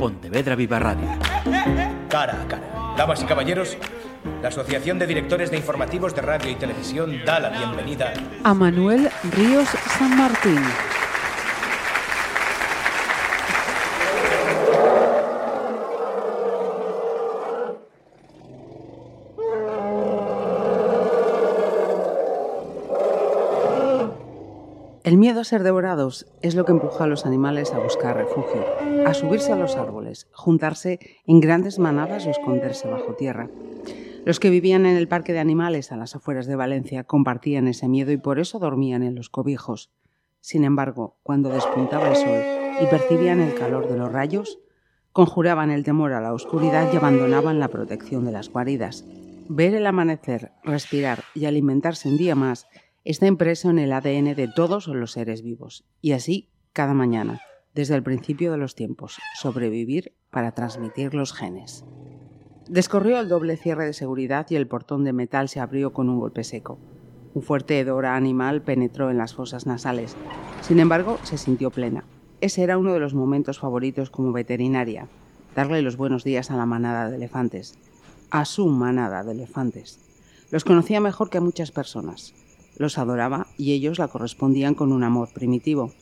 Pontevedra Viva Radio. Cara a cara. Damas y caballeros, la Asociación de Directores de Informativos de Radio y Televisión da la bienvenida a Manuel Ríos San Martín. El miedo a ser devorados es lo que empuja a los animales a buscar refugio, a subirse a los árboles, juntarse en grandes manadas o esconderse bajo tierra. Los que vivían en el parque de animales a las afueras de Valencia compartían ese miedo y por eso dormían en los cobijos. Sin embargo, cuando despuntaba el sol y percibían el calor de los rayos, conjuraban el temor a la oscuridad y abandonaban la protección de las guaridas. Ver el amanecer, respirar y alimentarse un día más está impreso en el ADN de todos los seres vivos. Y así, cada mañana, desde el principio de los tiempos, sobrevivir para transmitir los genes. Descorrió el doble cierre de seguridad y el portón de metal se abrió con un golpe seco. Un fuerte hedor animal penetró en las fosas nasales. Sin embargo, se sintió plena. Ese era uno de los momentos favoritos como veterinaria, darle los buenos días a la manada de elefantes. A su manada de elefantes. Los conocía mejor que a muchas personas los adoraba y ellos la correspondían con un amor primitivo.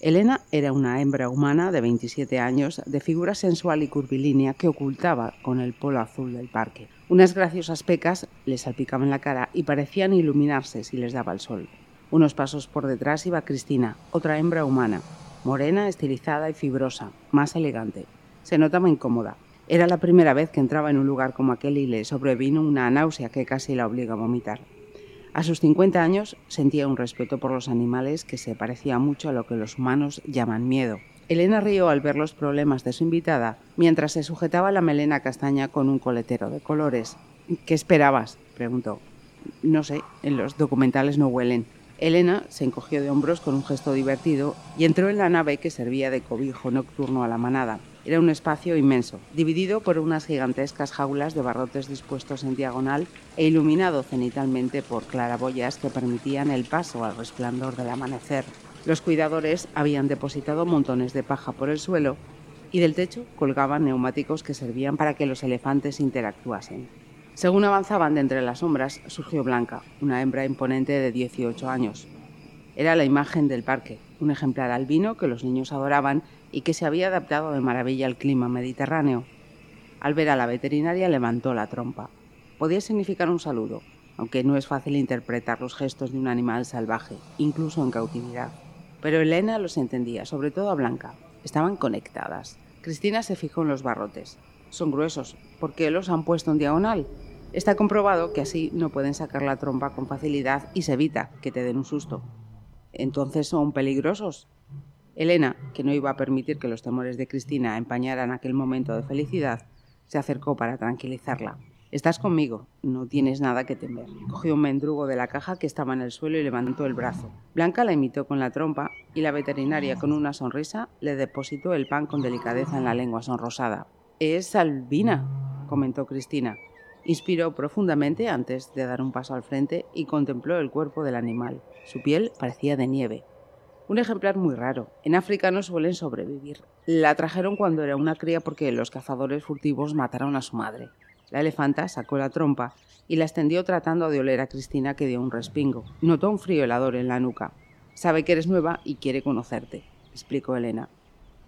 Elena era una hembra humana de 27 años, de figura sensual y curvilínea que ocultaba con el polo azul del parque. Unas graciosas pecas le salpicaban la cara y parecían iluminarse si les daba el sol. Unos pasos por detrás iba Cristina, otra hembra humana, morena, estilizada y fibrosa, más elegante. Se notaba incómoda. Era la primera vez que entraba en un lugar como aquel y le sobrevino una náusea que casi la obliga a vomitar. A sus 50 años sentía un respeto por los animales que se parecía mucho a lo que los humanos llaman miedo. Elena rió al ver los problemas de su invitada mientras se sujetaba la melena castaña con un coletero de colores. ¿Qué esperabas? preguntó. No sé, en los documentales no huelen. Elena se encogió de hombros con un gesto divertido y entró en la nave que servía de cobijo nocturno a la manada. Era un espacio inmenso, dividido por unas gigantescas jaulas de barrotes dispuestos en diagonal e iluminado cenitalmente por claraboyas que permitían el paso al resplandor del amanecer. Los cuidadores habían depositado montones de paja por el suelo y del techo colgaban neumáticos que servían para que los elefantes interactuasen. Según avanzaban de entre las sombras, surgió Blanca, una hembra imponente de 18 años. Era la imagen del parque, un ejemplar albino que los niños adoraban y que se había adaptado de maravilla al clima mediterráneo. Al ver a la veterinaria levantó la trompa. Podía significar un saludo, aunque no es fácil interpretar los gestos de un animal salvaje, incluso en cautividad. Pero Elena los entendía, sobre todo a Blanca. Estaban conectadas. Cristina se fijó en los barrotes. Son gruesos. ¿Por qué los han puesto en diagonal? Está comprobado que así no pueden sacar la trompa con facilidad y se evita que te den un susto. Entonces son peligrosos. Elena, que no iba a permitir que los temores de Cristina empañaran aquel momento de felicidad, se acercó para tranquilizarla. Estás conmigo, no tienes nada que temer. Cogió un mendrugo de la caja que estaba en el suelo y levantó el brazo. Blanca la imitó con la trompa y la veterinaria, con una sonrisa, le depositó el pan con delicadeza en la lengua sonrosada. Es Albina, comentó Cristina. Inspiró profundamente antes de dar un paso al frente y contempló el cuerpo del animal. Su piel parecía de nieve, un ejemplar muy raro. En África no suelen sobrevivir. La trajeron cuando era una cría porque los cazadores furtivos mataron a su madre. La elefanta sacó la trompa y la extendió tratando de oler a Cristina que dio un respingo. Notó un frío helador en la nuca. Sabe que eres nueva y quiere conocerte, explicó Elena.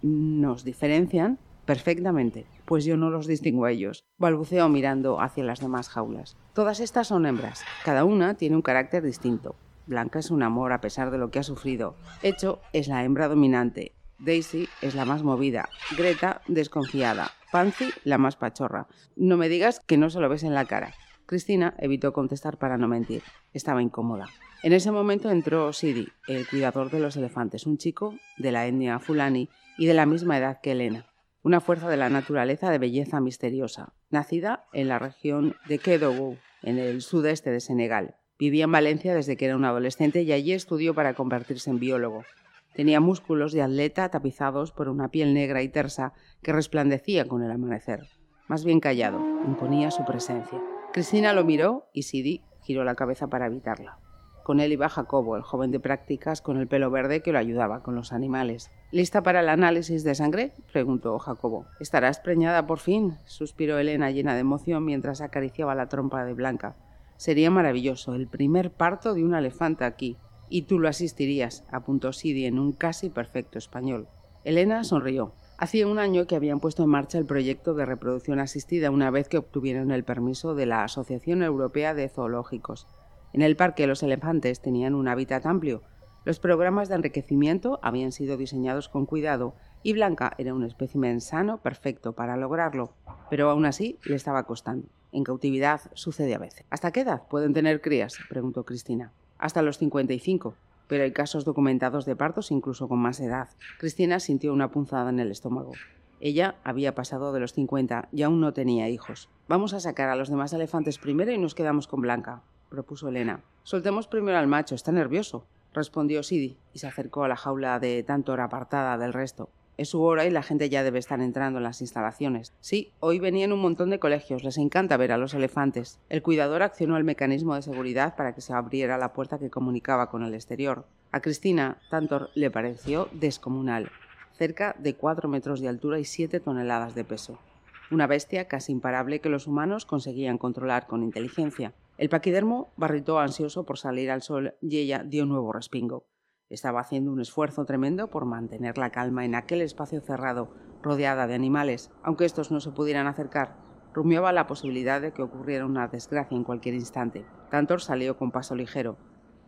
¿Nos diferencian? Perfectamente, pues yo no los distingo a ellos, balbuceó mirando hacia las demás jaulas. Todas estas son hembras, cada una tiene un carácter distinto. Blanca es un amor a pesar de lo que ha sufrido. Hecho es la hembra dominante. Daisy es la más movida. Greta desconfiada. Pansy la más pachorra. No me digas que no se lo ves en la cara. Cristina evitó contestar para no mentir. Estaba incómoda. En ese momento entró Sidi, el cuidador de los elefantes, un chico de la etnia fulani y de la misma edad que Elena. Una fuerza de la naturaleza de belleza misteriosa, nacida en la región de Kedougou, en el sudeste de Senegal. Vivía en Valencia desde que era un adolescente y allí estudió para convertirse en biólogo. Tenía músculos de atleta tapizados por una piel negra y tersa que resplandecía con el amanecer. Más bien callado, imponía su presencia. Cristina lo miró y Sidi giró la cabeza para evitarla. Con él iba Jacobo, el joven de prácticas con el pelo verde que lo ayudaba con los animales. ¿Lista para el análisis de sangre? preguntó Jacobo. ¿Estarás preñada por fin? suspiró Elena llena de emoción mientras acariciaba la trompa de Blanca. Sería maravilloso, el primer parto de un elefante aquí. Y tú lo asistirías, apuntó Sidi en un casi perfecto español. Elena sonrió. Hacía un año que habían puesto en marcha el proyecto de reproducción asistida una vez que obtuvieron el permiso de la Asociación Europea de Zoológicos. En el parque los elefantes tenían un hábitat amplio. Los programas de enriquecimiento habían sido diseñados con cuidado y Blanca era un espécimen sano perfecto para lograrlo, pero aún así le estaba costando. En cautividad sucede a veces. ¿Hasta qué edad pueden tener crías? preguntó Cristina. Hasta los 55 pero hay casos documentados de partos incluso con más edad. Cristina sintió una punzada en el estómago. Ella había pasado de los 50 y aún no tenía hijos. Vamos a sacar a los demás elefantes primero y nos quedamos con Blanca, propuso Elena. Soltemos primero al macho, está nervioso, respondió Sidi y se acercó a la jaula de Tantor apartada del resto. Es su hora y la gente ya debe estar entrando en las instalaciones. Sí, hoy venían un montón de colegios, les encanta ver a los elefantes. El cuidador accionó el mecanismo de seguridad para que se abriera la puerta que comunicaba con el exterior. A Cristina, Tantor le pareció descomunal, cerca de cuatro metros de altura y siete toneladas de peso. Una bestia casi imparable que los humanos conseguían controlar con inteligencia. El paquidermo barritó ansioso por salir al sol y ella dio nuevo respingo. Estaba haciendo un esfuerzo tremendo por mantener la calma en aquel espacio cerrado, rodeada de animales. Aunque estos no se pudieran acercar, rumiaba la posibilidad de que ocurriera una desgracia en cualquier instante. Tantor salió con paso ligero.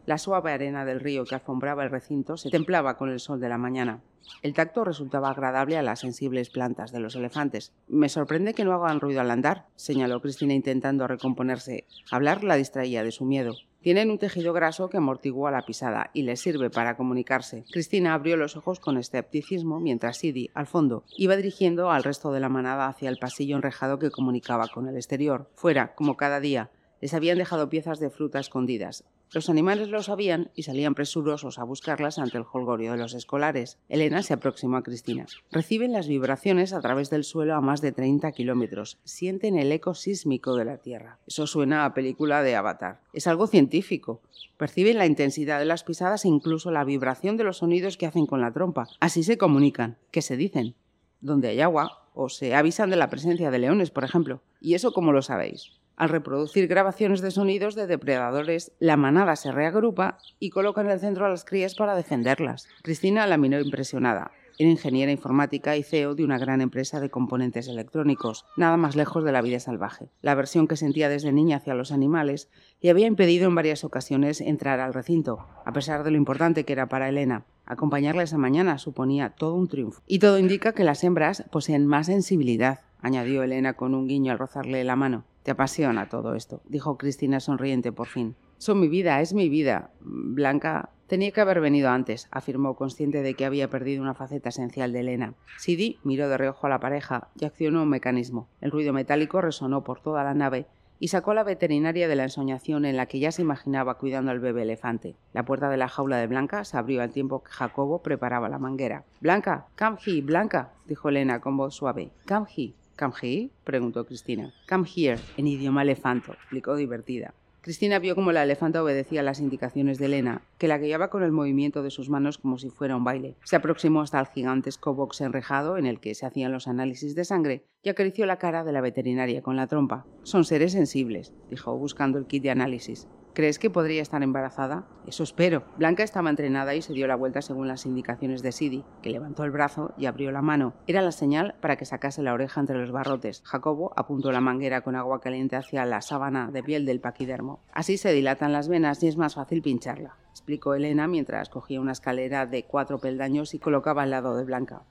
La suave arena del río que alfombraba el recinto se templaba con el sol de la mañana. El tacto resultaba agradable a las sensibles plantas de los elefantes. Me sorprende que no hagan ruido al andar, señaló Cristina intentando recomponerse. Hablar la distraía de su miedo. Tienen un tejido graso que amortigua la pisada y les sirve para comunicarse. Cristina abrió los ojos con escepticismo mientras Sidi, al fondo, iba dirigiendo al resto de la manada hacia el pasillo enrejado que comunicaba con el exterior. Fuera, como cada día, les habían dejado piezas de fruta escondidas. Los animales lo sabían y salían presurosos a buscarlas ante el holgorio de los escolares. Elena se aproximó a Cristina. Reciben las vibraciones a través del suelo a más de 30 kilómetros. Sienten el eco sísmico de la Tierra. Eso suena a película de Avatar. Es algo científico. Perciben la intensidad de las pisadas e incluso la vibración de los sonidos que hacen con la trompa. Así se comunican. ¿Qué se dicen? Donde hay agua, o se avisan de la presencia de leones, por ejemplo. ¿Y eso cómo lo sabéis? Al reproducir grabaciones de sonidos de depredadores, la manada se reagrupa y coloca en el centro a las crías para defenderlas. Cristina la miró impresionada. Era ingeniera informática y CEO de una gran empresa de componentes electrónicos, nada más lejos de la vida salvaje. La aversión que sentía desde niña hacia los animales le había impedido en varias ocasiones entrar al recinto, a pesar de lo importante que era para Elena. Acompañarla esa mañana suponía todo un triunfo. Y todo indica que las hembras poseen más sensibilidad, añadió Elena con un guiño al rozarle la mano. Te apasiona todo esto, dijo Cristina sonriente por fin. Son mi vida, es mi vida. Blanca tenía que haber venido antes, afirmó consciente de que había perdido una faceta esencial de Elena. Sidi miró de reojo a la pareja y accionó un mecanismo. El ruido metálico resonó por toda la nave y sacó a la veterinaria de la ensoñación en la que ya se imaginaba cuidando al bebé elefante. La puerta de la jaula de Blanca se abrió al tiempo que Jacobo preparaba la manguera. Blanca, here, Blanca, dijo Elena con voz suave. Here. ¿Come here? preguntó Cristina. Come here, en idioma elefanto, explicó divertida. Cristina vio cómo la elefanta obedecía las indicaciones de Elena, que la guiaba con el movimiento de sus manos como si fuera un baile. Se aproximó hasta el gigantesco box enrejado en el que se hacían los análisis de sangre y acarició la cara de la veterinaria con la trompa. Son seres sensibles, dijo, buscando el kit de análisis. ¿Crees que podría estar embarazada? Eso espero. Blanca estaba entrenada y se dio la vuelta según las indicaciones de Sidi, que levantó el brazo y abrió la mano. Era la señal para que sacase la oreja entre los barrotes. Jacobo apuntó la manguera con agua caliente hacia la sábana de piel del paquidermo. Así se dilatan las venas y es más fácil pincharla, explicó Elena mientras cogía una escalera de cuatro peldaños y colocaba al lado de Blanca.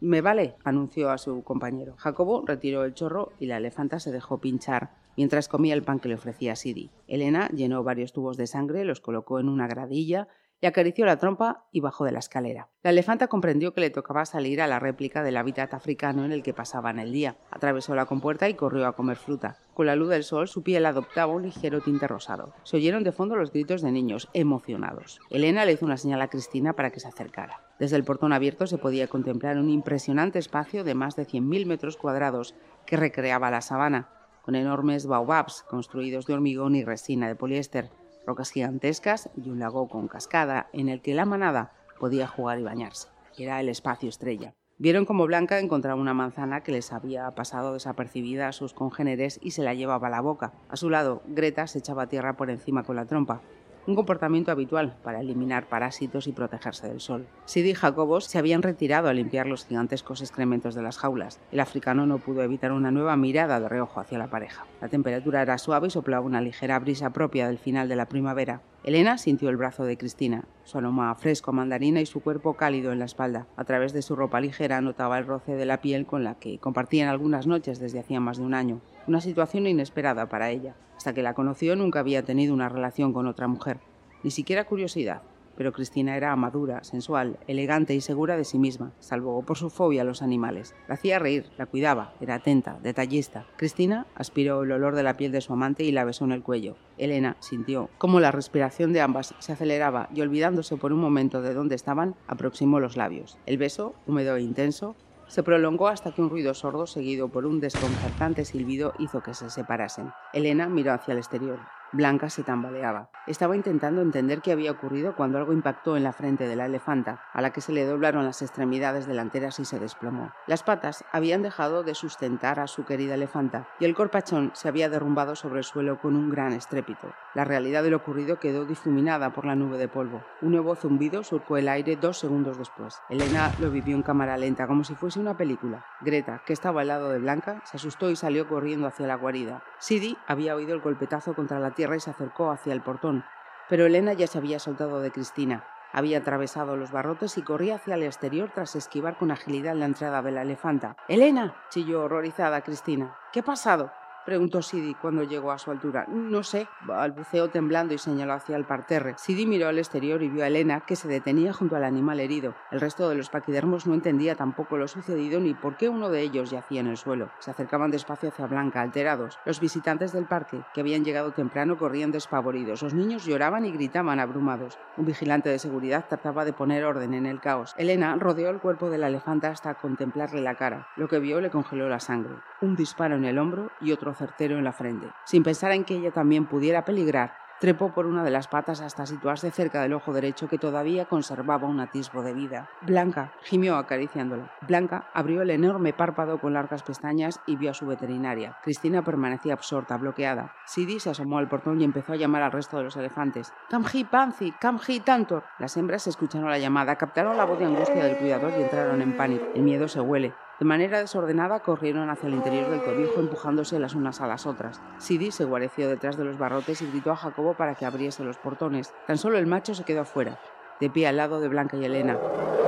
Me vale, anunció a su compañero. Jacobo retiró el chorro y la elefanta se dejó pinchar mientras comía el pan que le ofrecía Sidi. Elena llenó varios tubos de sangre, los colocó en una gradilla, le acarició la trompa y bajó de la escalera. La elefanta comprendió que le tocaba salir a la réplica del hábitat africano en el que pasaban el día. Atravesó la compuerta y corrió a comer fruta. Con la luz del sol su piel adoptaba un ligero tinte rosado. Se oyeron de fondo los gritos de niños, emocionados. Elena le hizo una señal a Cristina para que se acercara. Desde el portón abierto se podía contemplar un impresionante espacio de más de 100.000 metros cuadrados que recreaba la sabana con enormes baobabs construidos de hormigón y resina de poliéster, rocas gigantescas y un lago con cascada en el que la manada podía jugar y bañarse. Era el espacio estrella. Vieron como Blanca encontraba una manzana que les había pasado desapercibida a sus congéneres y se la llevaba a la boca. A su lado, Greta se echaba tierra por encima con la trompa un comportamiento habitual para eliminar parásitos y protegerse del sol. Sid y Jacobos se habían retirado a limpiar los gigantescos excrementos de las jaulas. El africano no pudo evitar una nueva mirada de reojo hacia la pareja. La temperatura era suave y soplaba una ligera brisa propia del final de la primavera. Elena sintió el brazo de Cristina, su aroma fresco a mandarina y su cuerpo cálido en la espalda. A través de su ropa ligera notaba el roce de la piel con la que compartían algunas noches desde hacía más de un año una situación inesperada para ella. Hasta que la conoció nunca había tenido una relación con otra mujer, ni siquiera curiosidad. Pero Cristina era madura, sensual, elegante y segura de sí misma, salvo por su fobia a los animales. La hacía reír, la cuidaba, era atenta, detallista. Cristina aspiró el olor de la piel de su amante y la besó en el cuello. Elena sintió cómo la respiración de ambas se aceleraba y olvidándose por un momento de dónde estaban, aproximó los labios. El beso, húmedo e intenso, se prolongó hasta que un ruido sordo, seguido por un desconcertante silbido, hizo que se separasen. Elena miró hacia el exterior. Blanca se tambaleaba. Estaba intentando entender qué había ocurrido cuando algo impactó en la frente de la elefanta, a la que se le doblaron las extremidades delanteras y se desplomó. Las patas habían dejado de sustentar a su querida elefanta y el corpachón se había derrumbado sobre el suelo con un gran estrépito. La realidad de lo ocurrido quedó difuminada por la nube de polvo. Un nuevo zumbido surcó el aire dos segundos después. Elena lo vivió en cámara lenta, como si fuese una película. Greta, que estaba al lado de Blanca, se asustó y salió corriendo hacia la guarida. Sidi había oído el golpetazo contra la tierra y se acercó hacia el portón, pero Elena ya se había soltado de Cristina. Había atravesado los barrotes y corría hacia el exterior tras esquivar con agilidad la entrada de la elefanta. ¡Elena! chilló horrorizada Cristina. ¿Qué ha pasado? Preguntó Sidi cuando llegó a su altura. No sé, balbuceó temblando y señaló hacia el parterre. Sidi miró al exterior y vio a Elena que se detenía junto al animal herido. El resto de los paquidermos no entendía tampoco lo sucedido ni por qué uno de ellos yacía en el suelo. Se acercaban despacio hacia Blanca, alterados. Los visitantes del parque, que habían llegado temprano, corrían despavoridos. Los niños lloraban y gritaban abrumados. Un vigilante de seguridad trataba de poner orden en el caos. Elena rodeó el cuerpo de la elefanta hasta contemplarle la cara. Lo que vio le congeló la sangre. Un disparo en el hombro y otro certero en la frente. Sin pensar en que ella también pudiera peligrar, trepó por una de las patas hasta situarse cerca del ojo derecho que todavía conservaba un atisbo de vida. Blanca gimió acariciándola. Blanca abrió el enorme párpado con largas pestañas y vio a su veterinaria. Cristina permanecía absorta, bloqueada. Sidi se asomó al portón y empezó a llamar al resto de los elefantes. Kamji Panzi, Kamji Tantor. Las hembras escucharon la llamada, captaron la voz de angustia del cuidador y entraron en pánico. El miedo se huele. De manera desordenada corrieron hacia el interior del cobijo empujándose las unas a las otras. Sidi se guareció detrás de los barrotes y gritó a Jacobo para que abriese los portones. Tan solo el macho se quedó afuera, de pie al lado de Blanca y Elena.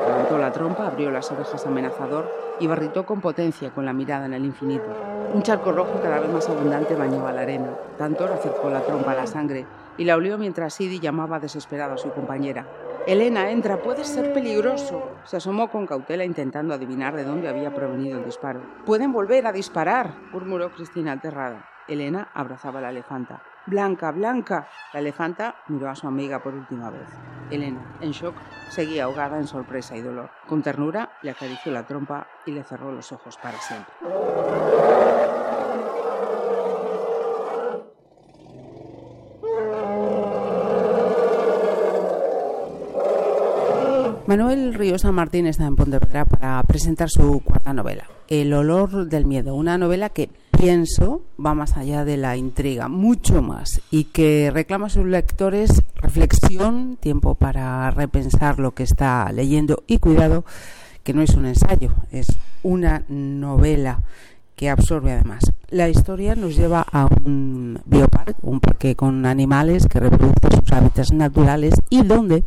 Levantó la trompa, abrió las orejas amenazador y barritó con potencia con la mirada en el infinito. Un charco rojo cada vez más abundante bañaba la arena. Tantor acercó la trompa a la sangre y la olió mientras Sidi llamaba desesperado a su compañera. Elena, entra, puede ser peligroso. Se asomó con cautela intentando adivinar de dónde había provenido el disparo. Pueden volver a disparar, murmuró Cristina aterrada. Elena abrazaba a la elefanta. Blanca, Blanca. La elefanta miró a su amiga por última vez. Elena, en shock, seguía ahogada en sorpresa y dolor. Con ternura le acarició la trompa y le cerró los ojos para siempre. Manuel Ríos San Martín está en Pontevedra para presentar su cuarta novela, El olor del miedo, una novela que pienso va más allá de la intriga, mucho más, y que reclama a sus lectores reflexión, tiempo para repensar lo que está leyendo y cuidado que no es un ensayo, es una novela que absorbe además. La historia nos lleva a un bioparque, un parque con animales que reproduce sus hábitats naturales y donde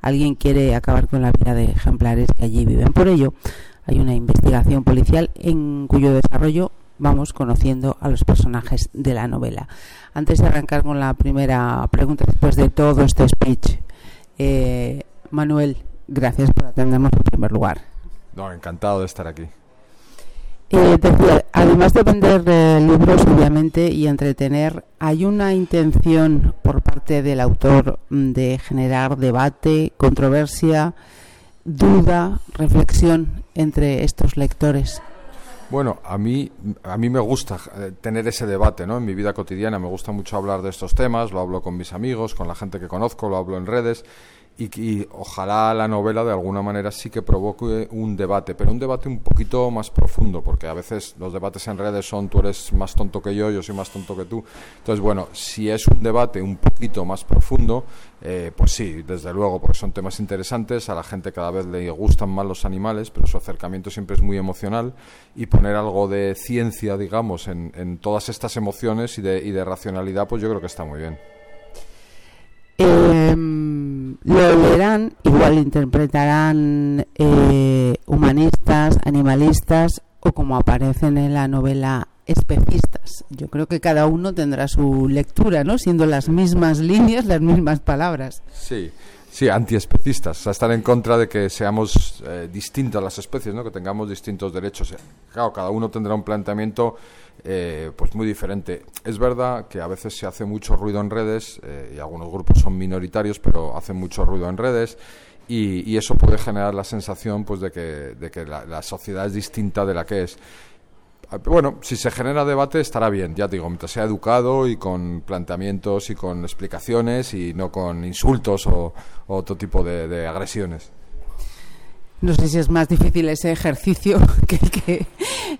alguien quiere acabar con la vida de ejemplares que allí viven. Por ello, hay una investigación policial en cuyo desarrollo vamos conociendo a los personajes de la novela. Antes de arrancar con la primera pregunta, después de todo este speech, eh, Manuel, gracias por atendernos en primer lugar. No, encantado de estar aquí. Eh, además de vender eh, libros, obviamente, y entretener, ¿hay una intención por parte del autor mm, de generar debate, controversia, duda, reflexión entre estos lectores? Bueno, a mí, a mí me gusta eh, tener ese debate ¿no? en mi vida cotidiana. Me gusta mucho hablar de estos temas, lo hablo con mis amigos, con la gente que conozco, lo hablo en redes y, ojalá la novela de alguna manera sí que provoque un debate, pero un debate un poquito más profundo, porque a veces los debates en redes son tú eres más tonto que yo, yo soy más tonto que tú. Entonces, bueno, si es un debate un poquito más profundo, eh, pues sí, desde luego, porque son temas interesantes, a la gente cada vez le gustan más los animales, pero su acercamiento siempre es muy emocional y poner algo de ciencia, digamos, en, en todas estas emociones y de, y de racionalidad, pues yo creo que está muy bien. Eh, lo leerán, igual interpretarán eh, humanistas, animalistas o como aparecen en la novela especistas. Yo creo que cada uno tendrá su lectura, ¿no? Siendo las mismas líneas, las mismas palabras. Sí. Sí, antiespecistas, o sea, están en contra de que seamos eh, distintas las especies, ¿no? que tengamos distintos derechos. Claro, cada uno tendrá un planteamiento eh, pues muy diferente. Es verdad que a veces se hace mucho ruido en redes, eh, y algunos grupos son minoritarios, pero hacen mucho ruido en redes, y, eso puede generar la sensación pues, de que, de que la, sociedad es distinta de la que es. Ah, bueno, si se genera debate estará bien, ya te digo, mientras sea educado y con planteamientos y con explicaciones y no con insultos o, otro tipo de agresiones. No sé si es más difícil ese ejercicio que el que...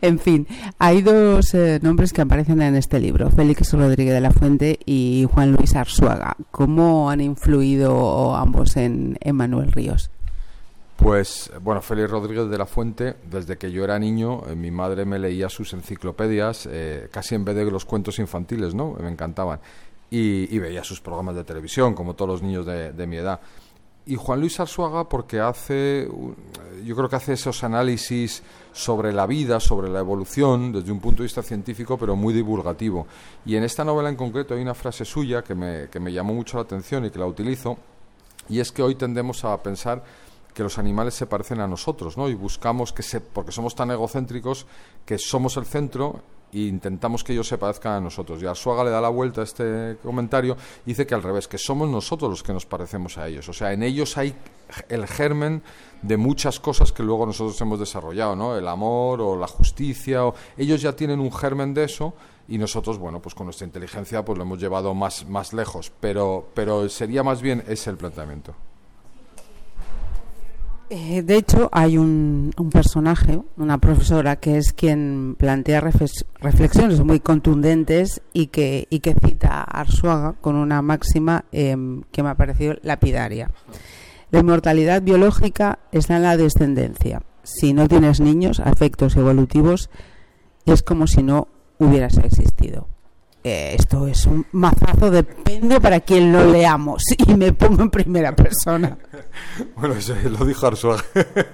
En fin, hay dos eh, nombres que aparecen en este libro, Félix Rodríguez de la Fuente y Juan Luis Arzuaga. ¿Cómo han influido ambos en, Manuel Ríos? Pues bueno, Félix Rodríguez de la Fuente, desde que yo era niño, eh, mi madre me leía sus enciclopedias, eh, casi en vez de los cuentos infantiles, ¿no? Me encantaban. Y, veía sus programas de televisión, como todos los niños de mi edad y Juan Luis Arzuaga porque hace, yo creo que hace esos análisis sobre la vida, sobre la evolución, desde un punto de vista científico, pero muy divulgativo. Y en esta novela en concreto hay una frase suya que me, que me llamó mucho la atención y que la utilizo, y es que hoy tendemos a pensar que los animales se parecen a nosotros, ¿no? Y buscamos que se, porque somos tan egocéntricos que somos el centro e intentamos que ellos se parezcan a nosotros. Y Arsuaga le da la vuelta a este comentario dice que al revés, que somos nosotros los que nos parecemos a ellos. O sea, en ellos hay el germen de muchas cosas que luego nosotros hemos desarrollado, ¿no? El amor o la justicia. O... Ellos ya tienen un germen de eso y nosotros, bueno, pues con nuestra inteligencia pues lo hemos llevado más, más lejos. Pero, pero sería más bien ese el planteamiento. Eh, de hecho, hay un, personaje, una profesora, que es quien plantea reflexiones muy contundentes y que, cita a Arsuaga con una máxima em, que me ha parecido lapidaria. La inmortalidad biológica está en la descendencia. Si no tienes niños, afectos evolutivos, es como si no hubieras existido. Eh, esto es un mazazo, depende para quien lo leamos. Y me pongo en primera persona. bueno, eso lo dijo Arzuaga.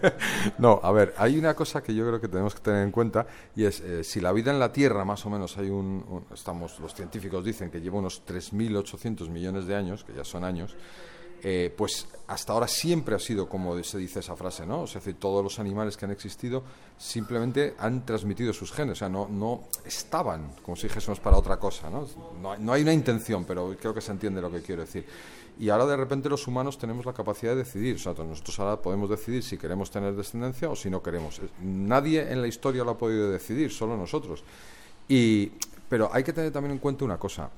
no, a ver, hay una cosa que yo creo que tenemos que tener en cuenta y es eh, si la vida en la Tierra, más o menos, hay un, estamos, los científicos dicen que lleva unos 3.800 millones de años, que ya son años, eh, pues hasta ahora siempre ha sido como se dice esa frase, ¿no? Es decir, todos los animales que han existido simplemente han transmitido sus genes, o sea, no, no estaban, como si dijésemos, para otra cosa, ¿no? ¿no? hay una intención, pero creo que se entiende lo que quiero decir. Y ahora de repente los humanos tenemos la capacidad de decidir, o sea, nosotros ahora podemos decidir si queremos tener descendencia o si no queremos. Nadie en la historia lo ha podido decidir, solo nosotros. Y, pero hay que tener también en cuenta una cosa,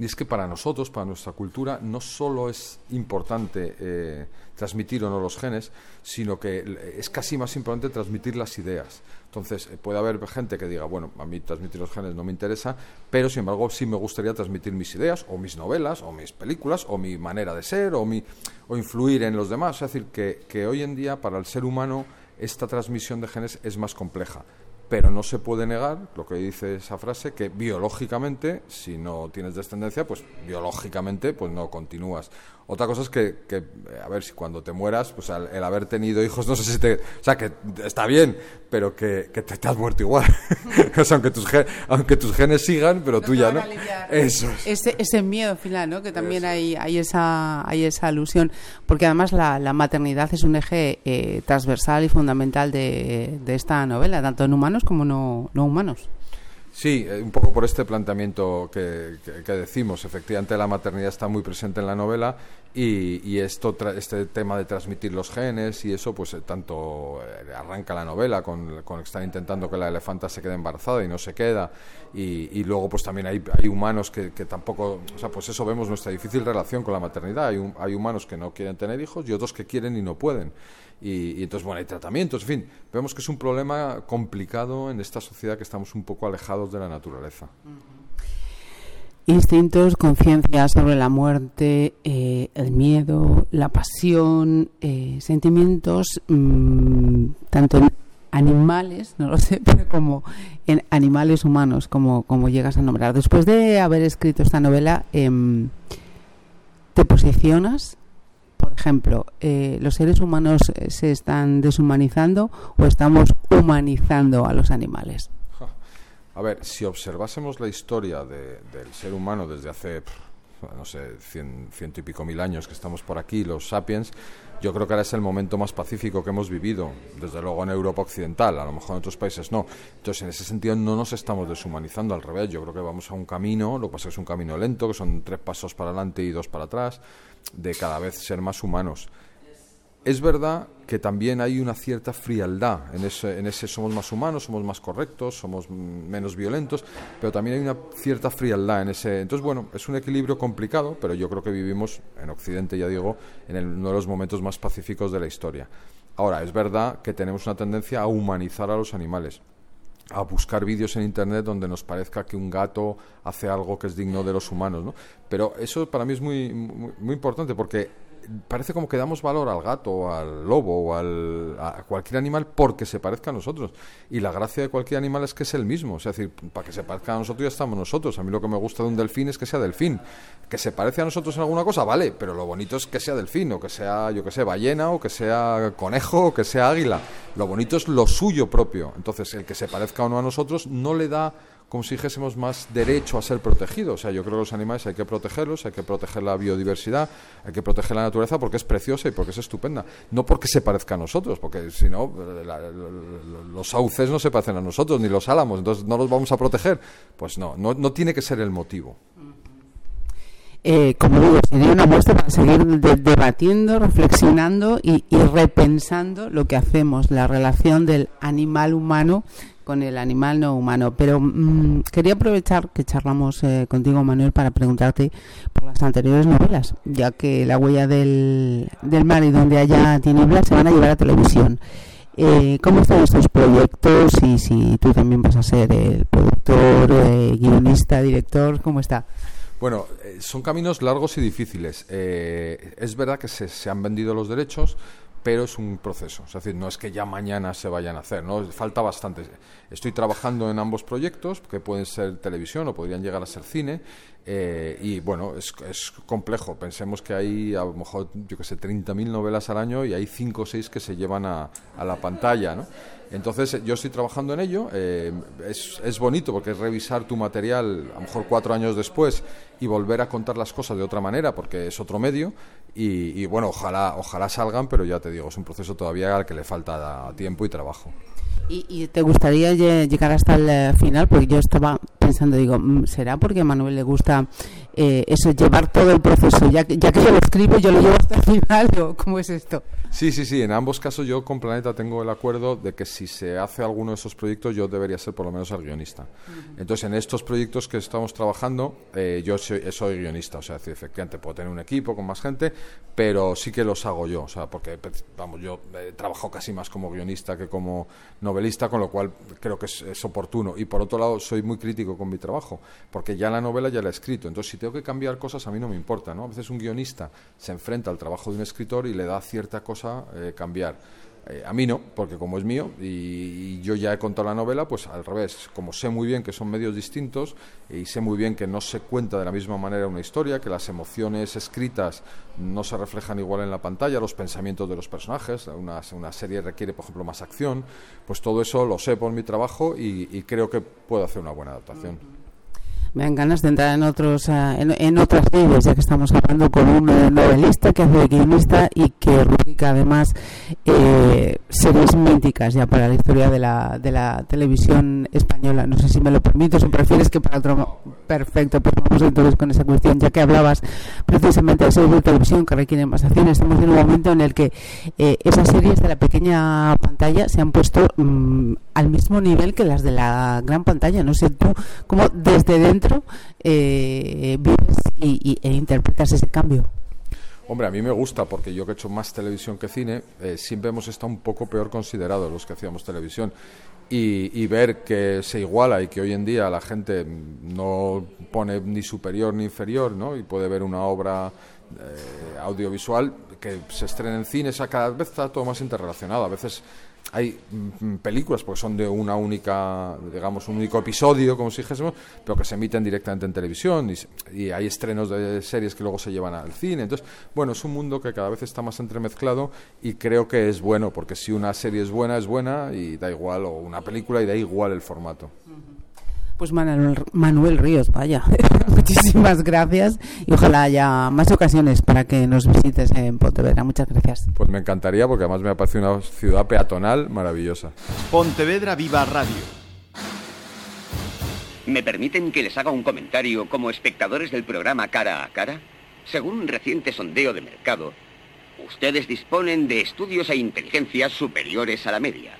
y es que para nosotros, para nuestra cultura, no solo es importante eh, transmitir o no los genes, sino que es casi más importante transmitir las ideas. Entonces, eh, puede haber gente que diga, bueno, a mí transmitir los genes no me interesa, pero sin embargo sí me gustaría transmitir mis ideas, o mis novelas, o mis películas, o mi manera de ser, o, mi, o influir en los demás. Es decir, que, que hoy en día para el ser humano esta transmisión de genes es más compleja pero no se puede negar, lo que dice esa frase, que biológicamente, si no tienes descendencia, pues biológicamente pues no continúas. Otra cosa es que, que, a ver, si cuando te mueras, pues el, haber tenido hijos, no sé si te... O sea, que está bien, pero que, que te, has muerto igual. o sea, aunque tus, aunque tus genes sigan, pero tú ya no. Eso Ese, ese miedo final, ¿no? Que también hay, hay, esa, hay esa alusión, porque además la, la maternidad es un eje eh, transversal y fundamental de, de esta novela, tanto en humanos como no, no humanos. Sí, eh, un poco por este planteamiento que, que, decimos. Efectivamente, la maternidad está muy presente en la novela Y, esto este tema de transmitir los genes y eso, pues eh, tanto eh, arranca la novela con, con están intentando que la elefanta se quede embarazada y no se queda. Y, luego, pues también hay, hay humanos que, que, tampoco. O sea, pues eso vemos nuestra difícil relación con la maternidad. Hay, hay humanos que no quieren tener hijos y otros que quieren y no pueden. Y, entonces, bueno, hay tratamientos, en fin, vemos que es un problema complicado en esta sociedad que estamos un poco alejados de la naturaleza instintos, conciencia sobre la muerte, eh, el miedo, la pasión, eh, sentimientos, mm, tanto en animales, no lo sé, pero como en animales humanos, como, como llegas a nombrar. Después de haber escrito esta novela, em, ¿te posicionas? Por ejemplo, eh, ¿los seres humanos se están deshumanizando o estamos humanizando a los animales? A ver, si observásemos la historia del ser humano desde hace, no sé, ciento y pico mil años que estamos por aquí, los sapiens, yo creo que ahora es el momento más pacífico que hemos vivido, desde luego en Europa Occidental, a lo mejor en otros países no. Entonces, en ese sentido, no nos estamos deshumanizando, al revés, yo creo que vamos a un camino, lo que pasa es que es un camino lento, que son tres pasos para adelante y dos para atrás, de cada vez ser más humanos. Es verdad que también hay una cierta frialdad en ese, en ese somos más humanos, somos más correctos, somos menos violentos, pero también hay una cierta frialdad en ese. Entonces, bueno, es un equilibrio complicado, pero yo creo que vivimos en Occidente, ya digo, en uno de los momentos más pacíficos de la historia. Ahora, es verdad que tenemos una tendencia a humanizar a los animales a buscar vídeos en internet donde nos parezca que un gato hace algo que es digno de los humanos, ¿no? Pero eso para mí es muy, muy importante porque parece como que damos valor al gato al lobo o al, a cualquier animal porque se parezca a nosotros. Y la gracia de cualquier animal es que es el mismo. es decir, para que se parezca a nosotros ya estamos nosotros. A mí lo que me gusta de un delfín es que sea delfín. Que se parece a nosotros en alguna cosa, vale, pero lo bonito es que sea delfín o que sea, yo que sé, ballena o que sea conejo o que sea águila. Lo bonito es lo suyo propio. Entonces, el que se parezca o no a nosotros no le da como si dijésemos más derecho a ser protegido. O sea, yo creo que los animales hay que protegerlos, hay que proteger la biodiversidad, hay que proteger la naturaleza porque es preciosa y porque es estupenda. No porque se parezca a nosotros, porque si no, los sauces no se parecen a nosotros, ni los álamos, entonces no los vamos a proteger. Pues no, no, no tiene que ser el motivo. Eh, como digo, sería una muestra para seguir debatiendo, reflexionando y, repensando lo que hacemos, la relación del animal humano con el animal no humano. Pero mm, quería aprovechar que charlamos eh, contigo, Manuel, para preguntarte por las anteriores novelas, ya que La huella del, del mar y donde haya tinieblas se van a llevar a televisión. Eh, ¿Cómo están estos proyectos y si tú también vas a ser el productor, eh, guionista, director? ¿Cómo está? Bueno, son caminos largos y difíciles. es verdad que se, se, han vendido los derechos, pero es un proceso. Es decir, no es que ya mañana se vayan a hacer, ¿no? Falta bastante. Estoy trabajando en ambos proyectos, que pueden ser televisión o podrían llegar a ser cine, eh, y bueno, es, es, complejo. Pensemos que hay a lo mejor, yo que sé, 30.000 novelas al año y hay 5 o 6 que se llevan a, a la pantalla, ¿no? Entonces yo estoy trabajando en ello, eh, es, es, bonito porque es revisar tu material a lo mejor cuatro años después y volver a contar las cosas de otra manera porque es otro medio y, y bueno, ojalá, ojalá salgan, pero ya te digo, es un proceso todavía al que le falta tiempo y trabajo. ¿Y, te gustaría llegar hasta el final? Porque yo estaba pensando, digo, mm, ¿será porque a Manuel le gusta eh, eso, llevar todo el proceso? Ya que, ya que yo lo escribo, yo lo llevo hasta el final, ¿o ¿cómo es esto? Sí, sí, sí. En ambos casos yo con Planeta tengo el acuerdo de que si se hace alguno de esos proyectos, yo debería ser por lo menos el guionista. Entonces, en estos proyectos que estamos trabajando, eh, yo soy, soy, guionista. O sea, decir, efectivamente puedo tener un equipo con más gente, pero sí que los hago yo. O sea, porque, vamos, yo he trabajado casi más como guionista que como novelista con lo cual creo que es, oportuno. Y por otro lado, soy muy crítico con mi trabajo, porque ya la novela ya la he escrito. Entonces, si tengo que cambiar cosas, a mí no me importa. ¿no? A veces un guionista se enfrenta al trabajo de un escritor y le da cierta cosa eh, cambiar. Eh, a mí no, porque como es mío y, yo ya he contado la novela, pues al revés, como sé muy bien que son medios distintos y sé muy bien que no se cuenta de la misma manera una historia, que las emociones escritas no se reflejan igual en la pantalla, los pensamientos de los personajes, una, una serie requiere, por ejemplo, más acción, pues todo eso lo sé por mi trabajo y, creo que puedo hacer una buena adaptación. Me dan ganas de entrar en otros ah, en, otras series, ya que estamos hablando con un eh, novelista que hace guionista y que rubrica además eh, series míticas ya para la historia de la, de la televisión española. No sé si me lo permites o prefieres que para otro. Perfecto, pues vamos entonces con esa cuestión, ya que hablabas precisamente de series de televisión que requieren más acción. Estamos en un momento en el que eh, esas series de la pequeña pantalla se han puesto mm, al mismo nivel que las de la gran pantalla. No sé tú cómo desde dentro eh, vives y, e interpretas ese cambio. Hombre, a mí me gusta porque yo que he hecho más televisión que cine, eh, siempre hemos estado un poco peor considerados los que hacíamos televisión. Y, ver que se iguala y que hoy en día la gente no pone ni superior ni inferior, ¿no? Y puede ver una obra eh, audiovisual que se estrena en cines, cada vez está todo más interrelacionado. A veces hay mm, películas porque son de una única, digamos, un único episodio, como si dijésemos, pero que se emiten directamente en televisión y, hay estrenos de series que luego se llevan al cine. Entonces, bueno, es un mundo que cada vez está más entremezclado y creo que es bueno, porque si una serie es buena, es buena y da igual, o una película y da igual el formato. Pues Manuel, Ríos, vaya, muchísimas gracias y ojalá haya más ocasiones para que nos visites en Pontevedra. Muchas gracias. Pues me encantaría porque además me ha parecido una ciudad peatonal maravillosa. Pontevedra Viva Radio. ¿Me permiten que les haga un comentario como espectadores del programa Cara a Cara? Según un reciente sondeo de mercado, ustedes disponen de estudios e inteligencias superiores a la media.